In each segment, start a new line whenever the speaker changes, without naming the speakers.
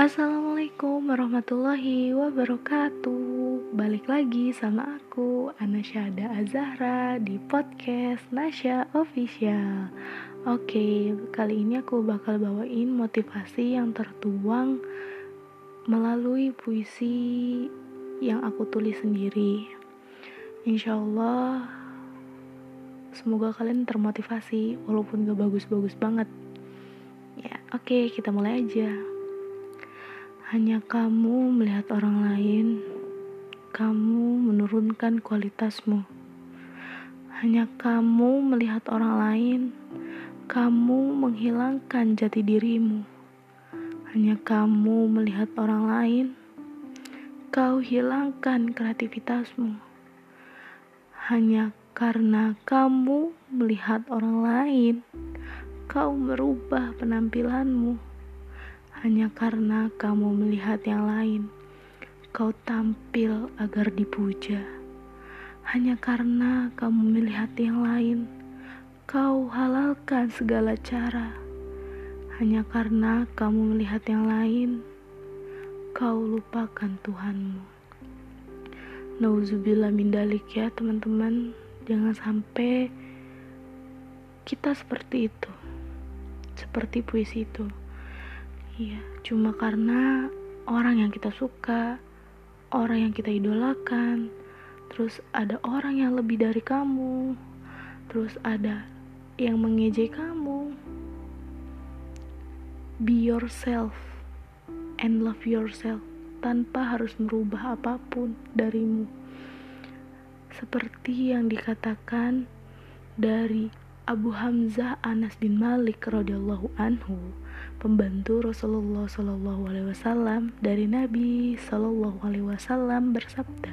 Assalamualaikum warahmatullahi wabarakatuh. Balik lagi sama aku Anasyada Azahra di podcast Nasya Official. Oke, kali ini aku bakal bawain motivasi yang tertuang Melalui puisi yang aku tulis sendiri. Insya Allah Semoga kalian termotivasi Walaupun gak bagus-bagus banget. Ya, oke kita mulai aja hanya kamu melihat orang lain, kamu menurunkan kualitasmu. Hanya kamu melihat orang lain, kamu menghilangkan jati dirimu. Hanya kamu melihat orang lain, kau hilangkan kreativitasmu. Hanya karena kamu melihat orang lain, kau merubah penampilanmu hanya karena kamu melihat yang lain. Kau tampil agar dipuja, hanya karena kamu melihat yang lain. Kau halalkan segala cara, hanya karena kamu melihat yang lain. Kau lupakan Tuhanmu. Nauzubillah mindalik ya teman-teman. Jangan sampai kita seperti itu. Seperti puisi itu. Iya, cuma karena orang yang kita suka, orang yang kita idolakan, terus ada orang yang lebih dari kamu, terus ada yang mengejek kamu. Be yourself and love yourself tanpa harus merubah apa pun darimu. Seperti yang dikatakan dari Abu Hamzah Anas bin Malik radhiyallahu anhu pembantu Rasulullah Shallallahu Alaihi Wasallam dari Nabi Shallallahu Alaihi Wasallam bersabda,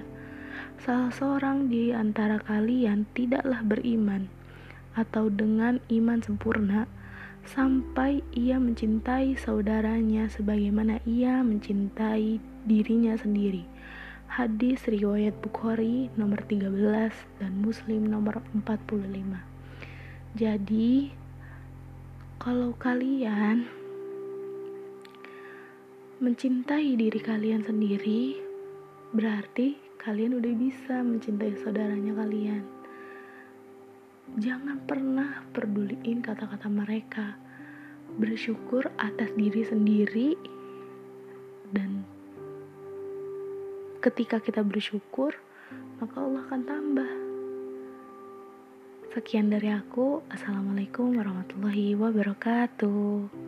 salah seorang di antara kalian tidaklah beriman atau dengan iman sempurna sampai ia mencintai saudaranya sebagaimana ia mencintai dirinya sendiri. Hadis riwayat Bukhari nomor 13 dan Muslim nomor 45. Jadi, kalau kalian mencintai diri kalian sendiri, berarti kalian udah bisa mencintai saudaranya kalian. Jangan pernah peduliin kata-kata mereka. Bersyukur atas diri sendiri dan ketika kita bersyukur, maka Allah akan tambah. Sekian dari aku. Assalamualaikum warahmatullahi wabarakatuh.